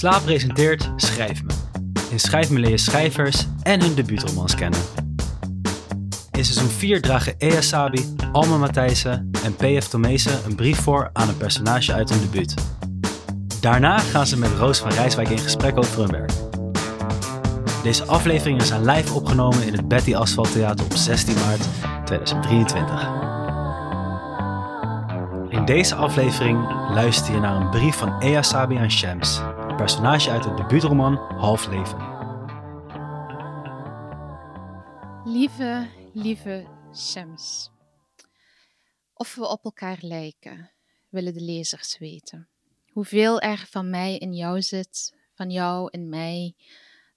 Slaap presenteert Schrijf Me. In Schrijf Me leer je schrijvers en hun debuutromans kennen. In seizoen 4 dragen Ea Sabi, Alma Matthijssen en P.F. Tomezen een brief voor aan een personage uit hun debuut. Daarna gaan ze met Roos van Rijswijk in gesprek over hun werk. Deze afleveringen zijn live opgenomen in het Betty Asphalt Theater op 16 maart 2023. In deze aflevering luister je naar een brief van Ea Sabi aan Shams, personage uit het debuutroman Half Leven. Lieve, lieve Shams. Of we op elkaar lijken, willen de lezers weten. Hoeveel er van mij in jou zit, van jou in mij,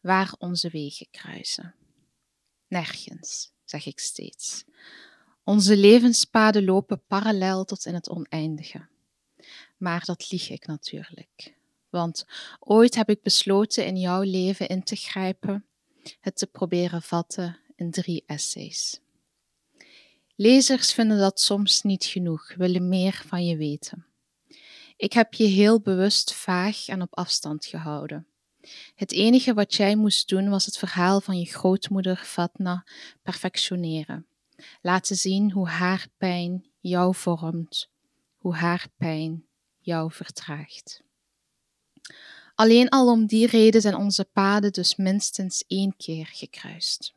waar onze wegen kruisen. Nergens, zeg ik steeds. Onze levenspaden lopen parallel tot in het oneindige. Maar dat lieg ik natuurlijk. Want ooit heb ik besloten in jouw leven in te grijpen, het te proberen vatten in drie essays. Lezers vinden dat soms niet genoeg, willen meer van je weten. Ik heb je heel bewust vaag en op afstand gehouden. Het enige wat jij moest doen was het verhaal van je grootmoeder Fatna perfectioneren. Laten zien hoe haar pijn jou vormt, hoe haar pijn jou vertraagt. Alleen al om die reden zijn onze paden dus minstens één keer gekruist.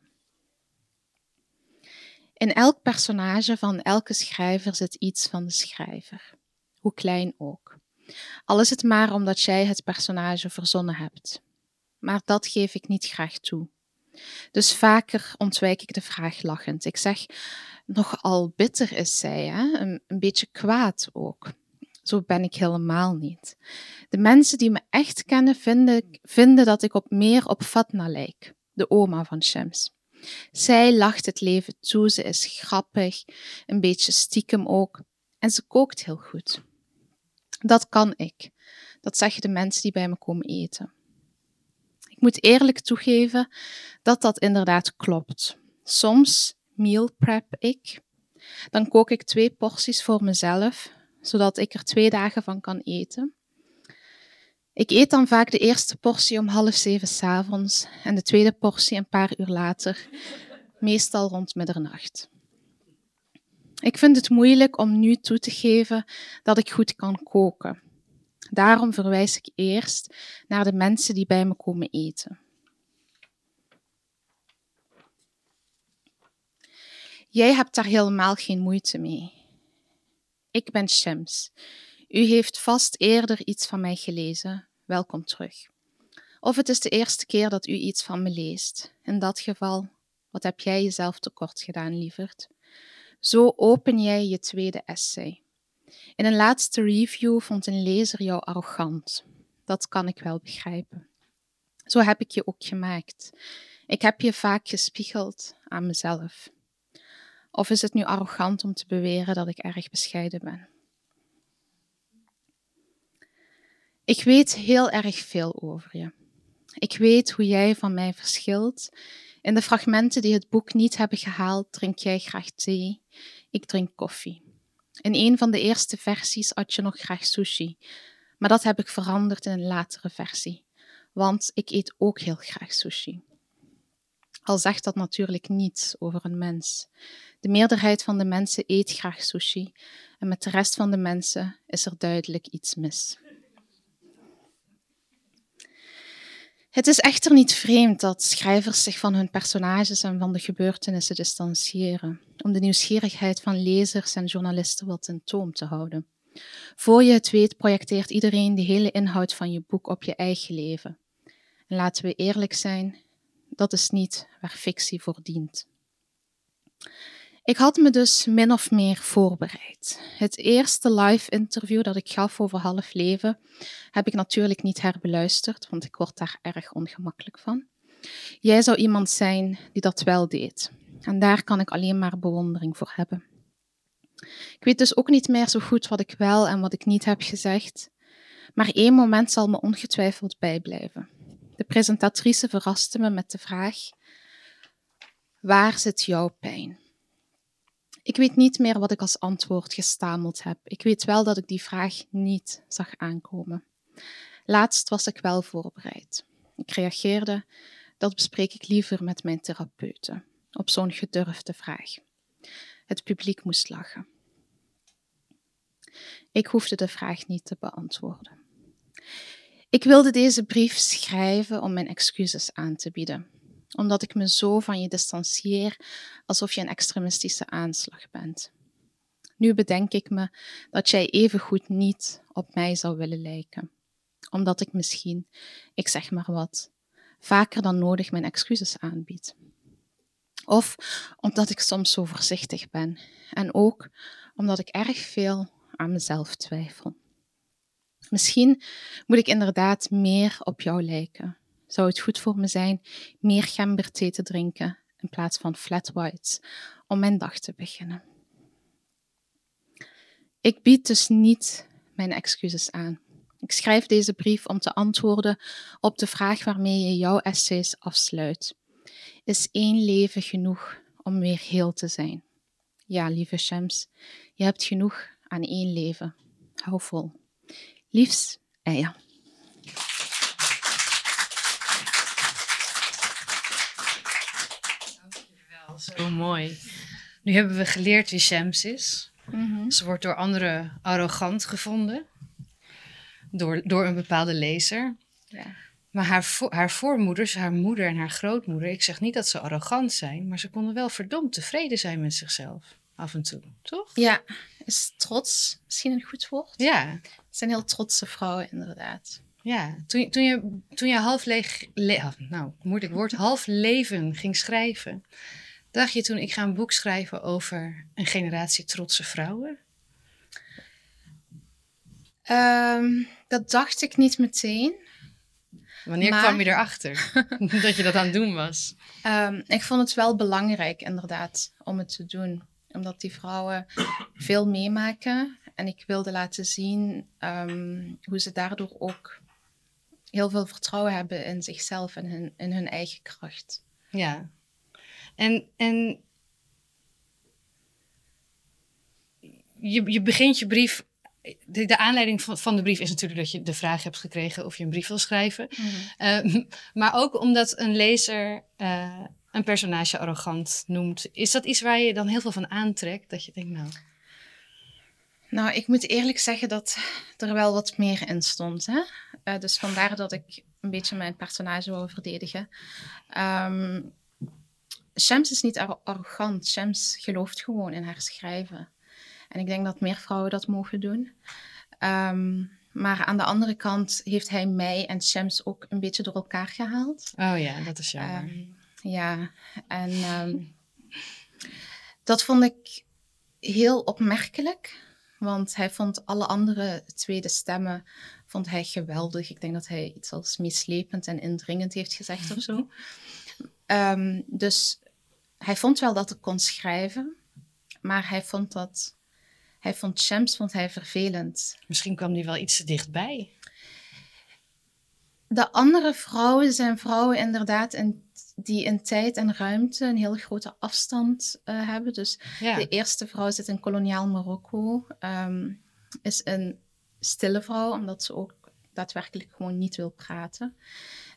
In elk personage van elke schrijver zit iets van de schrijver, hoe klein ook. Al is het maar omdat jij het personage verzonnen hebt. Maar dat geef ik niet graag toe. Dus vaker ontwijk ik de vraag lachend. Ik zeg, nogal bitter is zij, hè? Een, een beetje kwaad ook. Zo ben ik helemaal niet. De mensen die me echt kennen vinden, vinden dat ik op meer op Fatna lijk, de oma van Shams. Zij lacht het leven toe, ze is grappig, een beetje stiekem ook, en ze kookt heel goed. Dat kan ik. Dat zeggen de mensen die bij me komen eten. Ik moet eerlijk toegeven dat dat inderdaad klopt. Soms meal prep ik. Dan kook ik twee porties voor mezelf, zodat ik er twee dagen van kan eten. Ik eet dan vaak de eerste portie om half zeven s'avonds en de tweede portie een paar uur later, meestal rond middernacht. Ik vind het moeilijk om nu toe te geven dat ik goed kan koken. Daarom verwijs ik eerst naar de mensen die bij me komen eten. Jij hebt daar helemaal geen moeite mee. Ik ben Shams. U heeft vast eerder iets van mij gelezen. Welkom terug. Of het is de eerste keer dat u iets van me leest. In dat geval, wat heb jij jezelf tekort gedaan, lieverd? Zo open jij je tweede essay. In een laatste review vond een lezer jou arrogant. Dat kan ik wel begrijpen. Zo heb ik je ook gemaakt. Ik heb je vaak gespiegeld aan mezelf. Of is het nu arrogant om te beweren dat ik erg bescheiden ben? Ik weet heel erg veel over je. Ik weet hoe jij van mij verschilt. In de fragmenten die het boek niet hebben gehaald, drink jij graag thee. Ik drink koffie. In een van de eerste versies at je nog graag sushi, maar dat heb ik veranderd in een latere versie, want ik eet ook heel graag sushi. Al zegt dat natuurlijk niets over een mens. De meerderheid van de mensen eet graag sushi en met de rest van de mensen is er duidelijk iets mis. Het is echter niet vreemd dat schrijvers zich van hun personages en van de gebeurtenissen distancieren, om de nieuwsgierigheid van lezers en journalisten wat in toom te houden. Voor je het weet projecteert iedereen de hele inhoud van je boek op je eigen leven. En laten we eerlijk zijn, dat is niet waar fictie voor dient. Ik had me dus min of meer voorbereid. Het eerste live interview dat ik gaf over half leven heb ik natuurlijk niet herbeluisterd, want ik word daar erg ongemakkelijk van. Jij zou iemand zijn die dat wel deed. En daar kan ik alleen maar bewondering voor hebben. Ik weet dus ook niet meer zo goed wat ik wel en wat ik niet heb gezegd, maar één moment zal me ongetwijfeld bijblijven. De presentatrice verraste me met de vraag: Waar zit jouw pijn? Ik weet niet meer wat ik als antwoord gestameld heb. Ik weet wel dat ik die vraag niet zag aankomen. Laatst was ik wel voorbereid. Ik reageerde, dat bespreek ik liever met mijn therapeuten, op zo'n gedurfde vraag. Het publiek moest lachen. Ik hoefde de vraag niet te beantwoorden. Ik wilde deze brief schrijven om mijn excuses aan te bieden, omdat ik me zo van je distancieer alsof je een extremistische aanslag bent. Nu bedenk ik me dat jij evengoed niet op mij zou willen lijken, omdat ik misschien, ik zeg maar wat, vaker dan nodig mijn excuses aanbied. Of omdat ik soms zo voorzichtig ben en ook omdat ik erg veel aan mezelf twijfel. Misschien moet ik inderdaad meer op jou lijken. Zou het goed voor me zijn meer gemberthee te drinken in plaats van flat whites om mijn dag te beginnen? Ik bied dus niet mijn excuses aan. Ik schrijf deze brief om te antwoorden op de vraag waarmee je jouw essays afsluit. Is één leven genoeg om weer heel te zijn? Ja, lieve Shams, je hebt genoeg aan één leven. Hou vol. Liefs, Eja. Dankjewel, zo mooi. Nu hebben we geleerd wie Shams is. Mhm. Ze wordt door anderen arrogant gevonden. Door, door een bepaalde lezer. Ja. Maar haar, vo- haar voormoeders, haar moeder en haar grootmoeder, ik zeg niet dat ze arrogant zijn, maar ze konden wel verdomd tevreden zijn met zichzelf. Af en toe, toch? ja, is trots misschien een goed woord? Ja, Het zijn heel trotse vrouwen, inderdaad. ja. Toen, je- toen, je, toen je half leeg, le- ah, nou, moeilijk woord, half leven ging schrijven, dacht je toen ik ga een boek schrijven over een generatie trotse vrouwen? Ehm, dat dacht ik niet meteen. Wanneer Maar- kwam je erachter dat je dat aan het doen was? Ehm, ik vond het wel belangrijk, inderdaad, om het te doen. Omdat die vrouwen veel meemaken. En ik wilde laten zien ehm, hoe ze daardoor ook heel veel vertrouwen hebben in zichzelf en hun, in hun eigen kracht. Ja. En, en je, je begint je brief. De, de aanleiding van, van de brief is natuurlijk dat je de vraag hebt gekregen of je een brief wil schrijven. Eh, maar ook omdat een lezer eh, een personage arrogant noemt. Is dat iets waar je dan heel veel van aantrekt? Dat je denkt, nou, Nou, ik moet eerlijk zeggen dat er wel wat meer in stond. Hè? Eh, dus vandaar dat ik een beetje mijn personage wil verdedigen. Ehm Shams is niet arro- arrogant. Shams gelooft gewoon in haar schrijven. En ik denk dat meer vrouwen dat mogen doen. Ehm, maar aan de andere kant heeft hij mij en Shams ook een beetje door elkaar gehaald. oh ja, dat is jammer. Ehm, ja, en ehm, dat vond ik heel opmerkelijk. Want hij vond alle andere tweede stemmen vond hij geweldig. Ik denk dat hij iets als meeslepend en indringend heeft gezegd of zo. Ehm, dus hij vond wel dat ik kon schrijven. Maar hij vond dat... Hij vond Shams vond hij vervelend. Misschien kwam die wel iets te dichtbij. De andere vrouwen zijn vrouwen inderdaad in, die in tijd en ruimte een heel grote afstand eh, hebben. Dus Ja. de eerste vrouw zit in koloniaal Marokko, ehm, is een stille vrouw, omdat ze ook daadwerkelijk gewoon niet wil praten.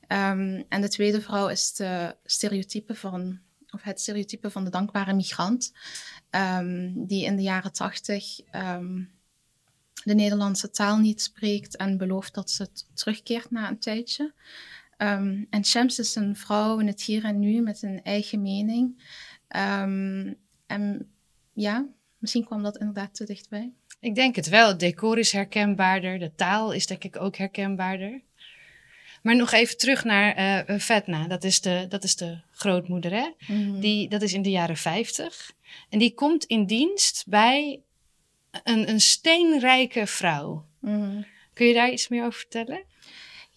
Ehm, en de tweede vrouw is de stereotype van, of het stereotype van de dankbare migrant, ehm, die in de jaren tachtig de Nederlandse taal niet spreekt en belooft dat ze terugkeert na een tijdje. Ehm, en Shams is een vrouw in het hier en nu met een eigen mening. Ehm, en ja, misschien kwam dat inderdaad te dichtbij. Ik denk het wel. Het decor is herkenbaarder. De taal is denk ik ook herkenbaarder. Maar nog even terug naar eh Vetna. Dat is, de, dat is de grootmoeder, hè? Die, dat is in de jaren 50. En die komt in dienst bij een, een steenrijke vrouw. Mhm. Kun je daar iets meer over vertellen?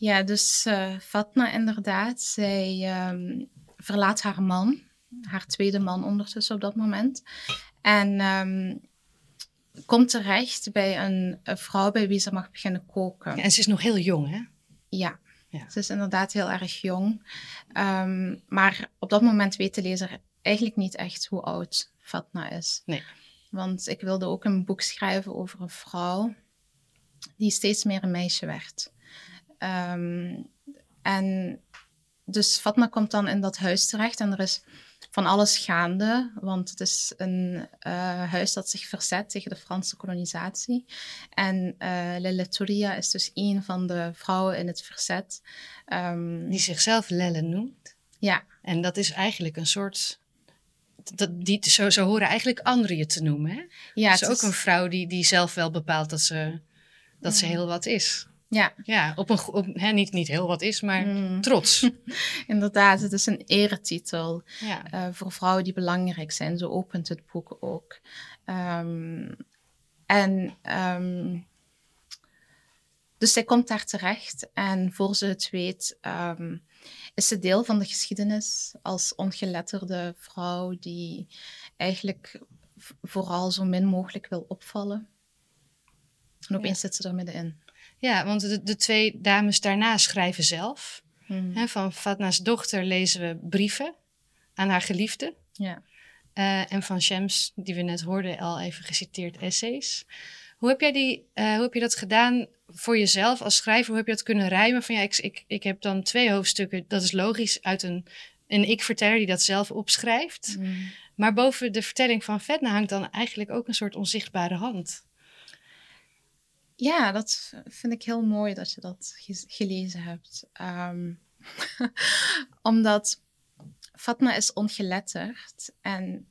Ja, dus eh, Fatma inderdaad, zij ehm, verlaat haar man, haar tweede man ondertussen op dat moment. En ehm, komt terecht bij een, een vrouw bij wie ze mag beginnen koken. En ze is nog heel jong, hè? Ja. Ja. ze is inderdaad heel erg jong. Ehm, maar op dat moment weet de lezer eigenlijk niet echt hoe oud Fatma is. Nee. Want ik wilde ook een boek schrijven over een vrouw die steeds meer een meisje werd. Ehm, en dus Fatma komt dan in dat huis terecht en er is van alles gaande, want het is een uh, huis dat zich verzet tegen de Franse kolonisatie. En uh, Lelle Touria is dus een van de vrouwen in het verzet. Um, Die zichzelf Lelle noemt. Ja. En dat is eigenlijk een soort dat, die, zo, zo horen eigenlijk anderen je te noemen. Hè? Ja, het is ook een vrouw die, die zelf wel bepaalt dat ze, dat ze heel wat is. Ja, ja op een, op, hè, niet, niet heel wat is, maar mm. trots. Inderdaad, het is een eretitel ja. uh, voor vrouwen die belangrijk zijn. Zo opent het boek ook. Um, en um, dus zij komt daar terecht en voor ze het weet um, is ze deel van de geschiedenis als ongeletterde vrouw die eigenlijk vooral zo min mogelijk wil opvallen. En opeens ja. zit ze er middenin. Ja, want de, de twee dames daarna schrijven zelf. Hmm. van Fatna's dochter lezen we brieven aan haar geliefde. Ja. Uh, en van Shams, die we net hoorden, al even geciteerd essays. Hoe heb, jij die, uh, hoe heb je dat gedaan voor jezelf als schrijver? Hoe heb je dat kunnen rijmen? Van ja, ik, ik, ik heb dan twee hoofdstukken, dat is logisch, uit een, een ik-verteller die dat zelf opschrijft. Hmm. Maar boven de vertelling van Vetna hangt dan eigenlijk ook een soort onzichtbare hand. Ja, dat vind ik heel mooi dat je dat gelezen hebt. Um, omdat Fatma is ongeletterd en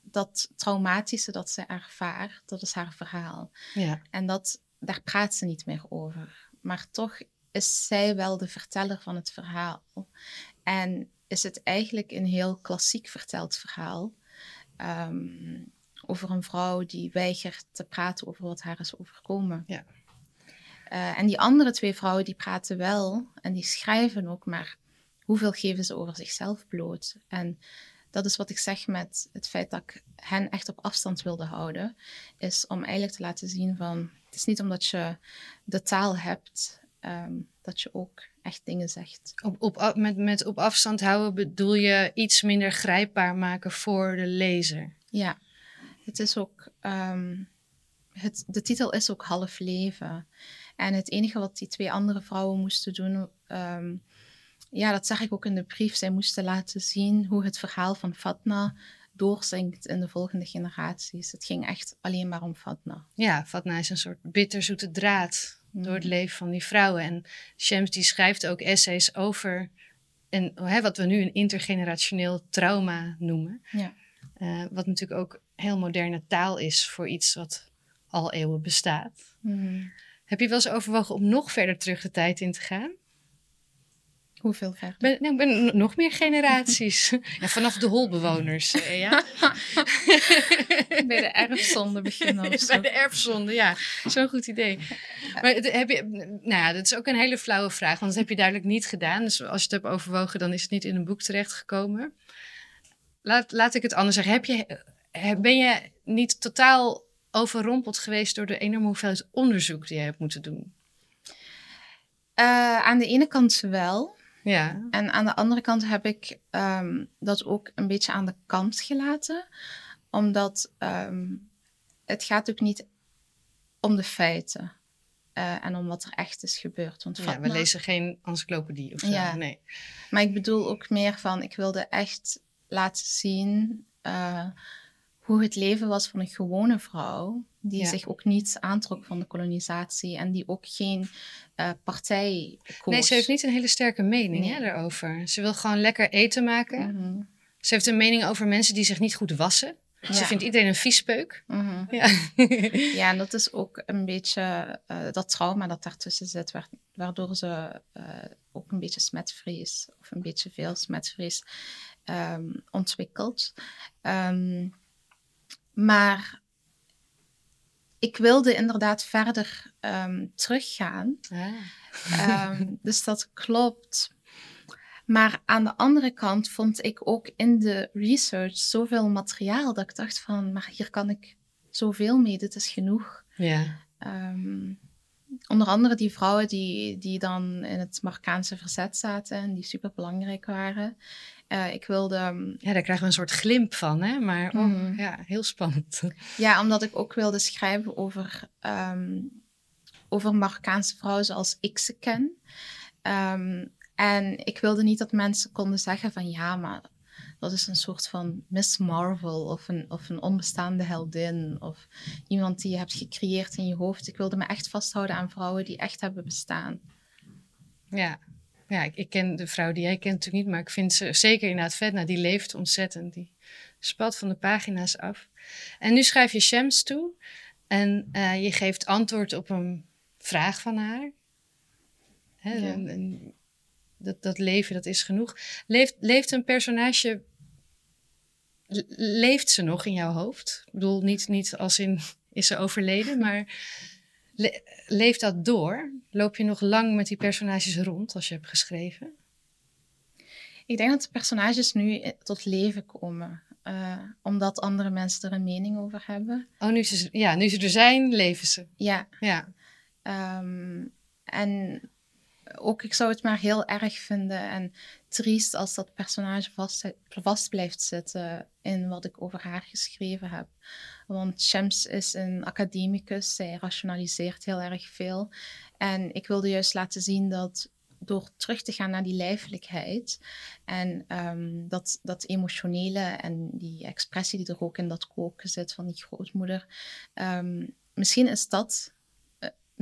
dat traumatische dat ze ervaart, dat is haar verhaal. Ja. En dat, daar praat ze niet meer over. Maar toch is zij wel de verteller van het verhaal. En is het eigenlijk een heel klassiek verteld verhaal. Um, over een vrouw die weigert te praten over wat haar is overkomen. Ja. Uh, en die andere twee vrouwen die praten wel en die schrijven ook, maar hoeveel geven ze over zichzelf bloot? En dat is wat ik zeg met het feit dat ik hen echt op afstand wilde houden, is om eigenlijk te laten zien van, het is niet omdat je de taal hebt, um, dat je ook echt dingen zegt. Op, op, met, met op afstand houden bedoel je iets minder grijpbaar maken voor de lezer? Ja. Het is ook, um, het, de titel is ook half leven. En het enige wat die twee andere vrouwen moesten doen, um, ja, dat zag ik ook in de brief. Zij moesten laten zien hoe het verhaal van Fatna doorzinkt in de volgende generaties. Het ging echt alleen maar om Fatna. Ja, Fatna is een soort bitterzoete draad door het mm. leven van die vrouwen. En Shams die schrijft ook essays over en, hè, wat we nu een intergenerationeel trauma noemen. Ja. Uh, wat natuurlijk ook heel moderne taal is voor iets wat al eeuwen bestaat. Mm. Heb je wel eens overwogen om nog verder terug de tijd in te gaan? Hoeveel verder? Ben, nou, ben nog meer generaties. ja, vanaf de holbewoners. Eh, ja. Bij de erfzonde beginnen. Bij de erfzonde, ja. Zo'n goed idee. Maar heb je, nou ja, dat is ook een hele flauwe vraag, want dat heb je duidelijk niet gedaan. Dus als je het hebt overwogen, dan is het niet in een boek terechtgekomen. Laat, laat ik het anders zeggen. Heb je, ben je niet totaal overrompeld geweest door de enorme hoeveelheid onderzoek die je hebt moeten doen? Uh, aan de ene kant wel. Ja. En aan de andere kant heb ik um, dat ook een beetje aan de kant gelaten. Omdat um, het gaat ook niet om de feiten. Uh, en om wat er echt is gebeurd. Want ja, we lezen geen encyclopedie of zo. Ja. Nee. Maar ik bedoel ook meer van, ik wilde echt laten zien uh, hoe het leven was van een gewone vrouw, die zich ook niet aantrok van de kolonisatie en die ook geen uh, partij koos. Nee, ze heeft niet een hele sterke mening nee. hè, daarover. Ze wil gewoon lekker eten maken. Mm -hmm. Ze heeft een mening over mensen die zich niet goed wassen. Ja. Ze vindt iedereen een viespeuk. Mm -hmm. ja. ja, en dat is ook een beetje uh, dat trauma dat daartussen zit, waardoor ze uh, ook een beetje smetvrees of een beetje veel smetvrees um, ontwikkelt. Um, maar ik wilde inderdaad verder um, teruggaan. Ah. um, dus dat klopt. Maar aan de andere kant vond ik ook in de research zoveel materiaal dat ik dacht van, maar hier kan ik zoveel mee, dit is genoeg. Ja. Um, onder andere die vrouwen die, die dan in het Marokkaanse verzet zaten en die super belangrijk waren. Uh, ik wilde. Ja, daar krijgen we een soort glimp van, hè? Maar oh, mm. ja, heel spannend. Ja, omdat ik ook wilde schrijven over um, over Marokkaanse vrouwen zoals ik ze ken. Ehm, en ik wilde niet dat mensen konden zeggen van ja, maar dat is een soort van Miss Marvel of een, of een onbestaande heldin of iemand die je hebt gecreëerd in je hoofd. Ik wilde me echt vasthouden aan vrouwen die echt hebben bestaan. Ja, ja ik, ik ken de vrouw die jij kent natuurlijk niet, maar ik vind ze zeker inderdaad vet. Nou, die leeft ontzettend. Die spalt van de pagina's af. En nu schrijf je Shams toe en uh, je geeft antwoord op een vraag van haar. Hè, ja. en, en dat, dat leven, dat is genoeg. Leeft, leeft een personage leeft ze nog in jouw hoofd? Ik bedoel, niet, niet als in is ze overleden, maar le leeft dat door? Loop je nog lang met die personages rond als je hebt geschreven? Ik denk dat de personages nu tot leven komen. Uh, omdat andere mensen er een mening over hebben. Oh, nu ze, ja, nu ze er zijn, leven ze. Ja. ja. Um, en ook, ik zou het maar heel erg vinden en triest als dat personage vast, vast blijft zitten in wat ik over haar geschreven heb. Want Shams is een academicus, zij rationaliseert heel erg veel. En ik wilde juist laten zien dat door terug te gaan naar die lijfelijkheid en um, dat, dat emotionele en die expressie die er ook in dat koken zit van die grootmoeder, um, misschien is dat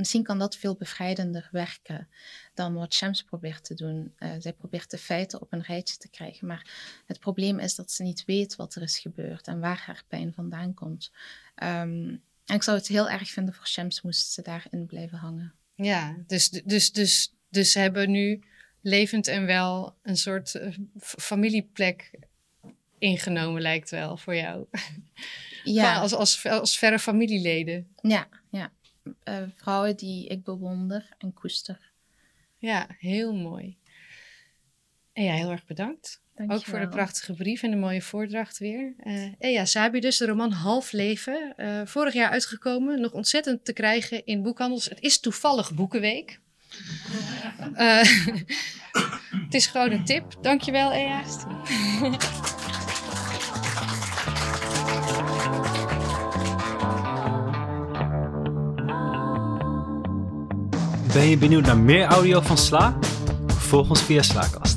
misschien kan dat veel bevrijdender werken dan wat Shams probeert te doen. Uh, zij probeert de feiten op een rijtje te krijgen, maar het probleem is dat ze niet weet wat er is gebeurd en waar haar pijn vandaan komt. Um, en ik zou het heel erg vinden voor Shams moest ze daarin blijven hangen. Ja, dus, dus, dus, dus ze hebben nu levend en wel een soort uh, familieplek ingenomen, lijkt wel voor jou. Ja. als, als, als verre familieleden. Ja uh, vrouwen die ik bewonder en koester. Ja, heel mooi. En ja, heel erg bedankt. Dank Ook voor de prachtige brief en de mooie voordracht weer. Uh, Ea Sabi dus, de roman Half Leven. Uh, vorig jaar uitgekomen, nog ontzettend te krijgen in boekhandels. Het is toevallig Boekenweek. uh, het is gewoon een tip. Dankjewel, Ea. Ben je benieuwd naar meer audio van Sla? Volg ons via Slaakast.